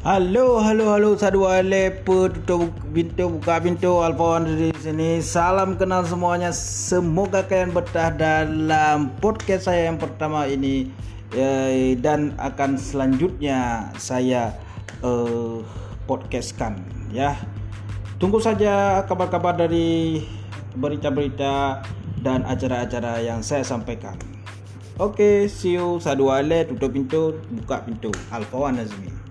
Halo, halo, halo, sadu lepe, tutup pintu, buka pintu, Alfon di sini. Salam kenal semuanya. Semoga kalian betah dalam podcast saya yang pertama ini ya, dan akan selanjutnya saya uh, podcastkan ya. Tunggu saja kabar-kabar dari berita-berita dan acara-acara yang saya sampaikan. Oke, okay, see you. Sadu ale, tutup pintu, buka pintu. Alfa Nazmi.